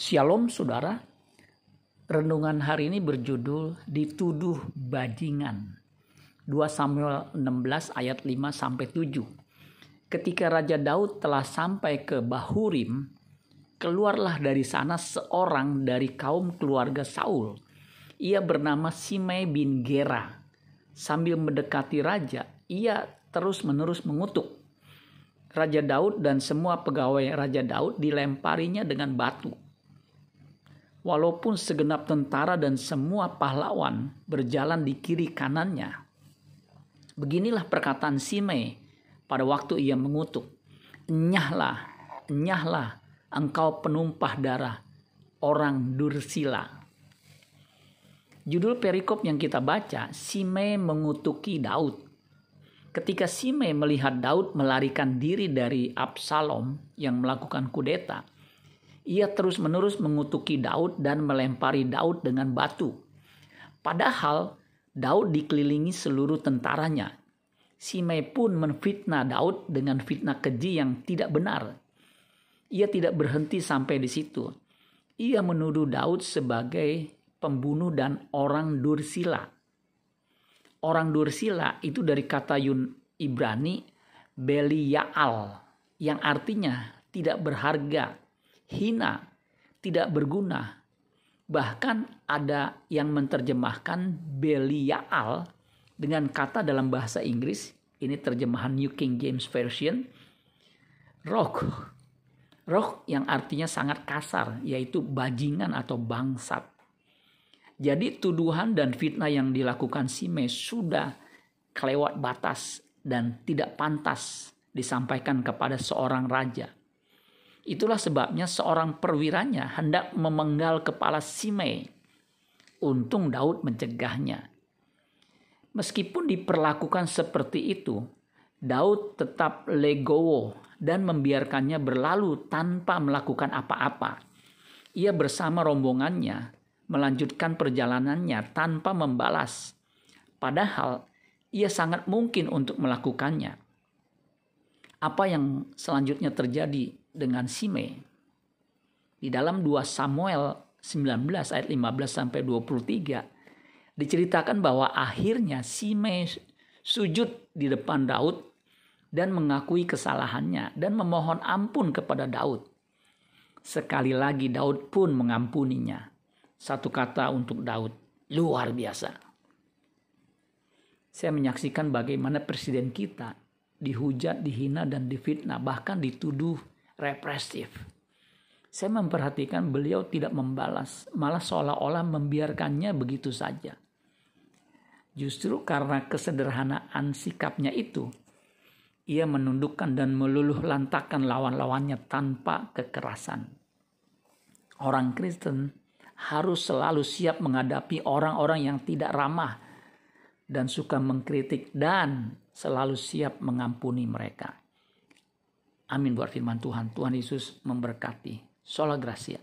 Shalom saudara. Renungan hari ini berjudul Dituduh Bajingan. 2 Samuel 16 ayat 5 sampai 7. Ketika Raja Daud telah sampai ke Bahurim, keluarlah dari sana seorang dari kaum keluarga Saul. Ia bernama Simei bin Gera. Sambil mendekati raja, ia terus-menerus mengutuk. Raja Daud dan semua pegawai Raja Daud dilemparinya dengan batu walaupun segenap tentara dan semua pahlawan berjalan di kiri kanannya. Beginilah perkataan Simei pada waktu ia mengutuk. Enyahlah, enyahlah engkau penumpah darah orang Dursila. Judul perikop yang kita baca, Simei mengutuki Daud. Ketika Simei melihat Daud melarikan diri dari Absalom yang melakukan kudeta, ia terus-menerus mengutuki Daud dan melempari Daud dengan batu. Padahal Daud dikelilingi seluruh tentaranya. Simei pun menfitnah Daud dengan fitnah keji yang tidak benar. Ia tidak berhenti sampai di situ. Ia menuduh Daud sebagai pembunuh dan orang dursila. Orang dursila itu dari kata Yun Ibrani Belial yang artinya tidak berharga hina, tidak berguna. Bahkan ada yang menerjemahkan Belial dengan kata dalam bahasa Inggris, ini terjemahan New King James Version, rock. Rock yang artinya sangat kasar, yaitu bajingan atau bangsat. Jadi tuduhan dan fitnah yang dilakukan Sime sudah kelewat batas dan tidak pantas disampaikan kepada seorang raja. Itulah sebabnya seorang perwiranya hendak memenggal kepala Simei. Untung Daud mencegahnya. Meskipun diperlakukan seperti itu, Daud tetap legowo dan membiarkannya berlalu tanpa melakukan apa-apa. Ia bersama rombongannya melanjutkan perjalanannya tanpa membalas. Padahal ia sangat mungkin untuk melakukannya. Apa yang selanjutnya terjadi dengan Sime. Di dalam 2 Samuel 19 ayat 15 sampai 23 diceritakan bahwa akhirnya Sime sujud di depan Daud dan mengakui kesalahannya dan memohon ampun kepada Daud. Sekali lagi Daud pun mengampuninya. Satu kata untuk Daud, luar biasa. Saya menyaksikan bagaimana presiden kita dihujat, dihina, dan difitnah, bahkan dituduh represif. Saya memperhatikan beliau tidak membalas, malah seolah-olah membiarkannya begitu saja. Justru karena kesederhanaan sikapnya itu, ia menundukkan dan meluluh lantakan lawan-lawannya tanpa kekerasan. Orang Kristen harus selalu siap menghadapi orang-orang yang tidak ramah dan suka mengkritik dan selalu siap mengampuni mereka. Amin buat firman Tuhan. Tuhan Yesus memberkati. Sola Gracia.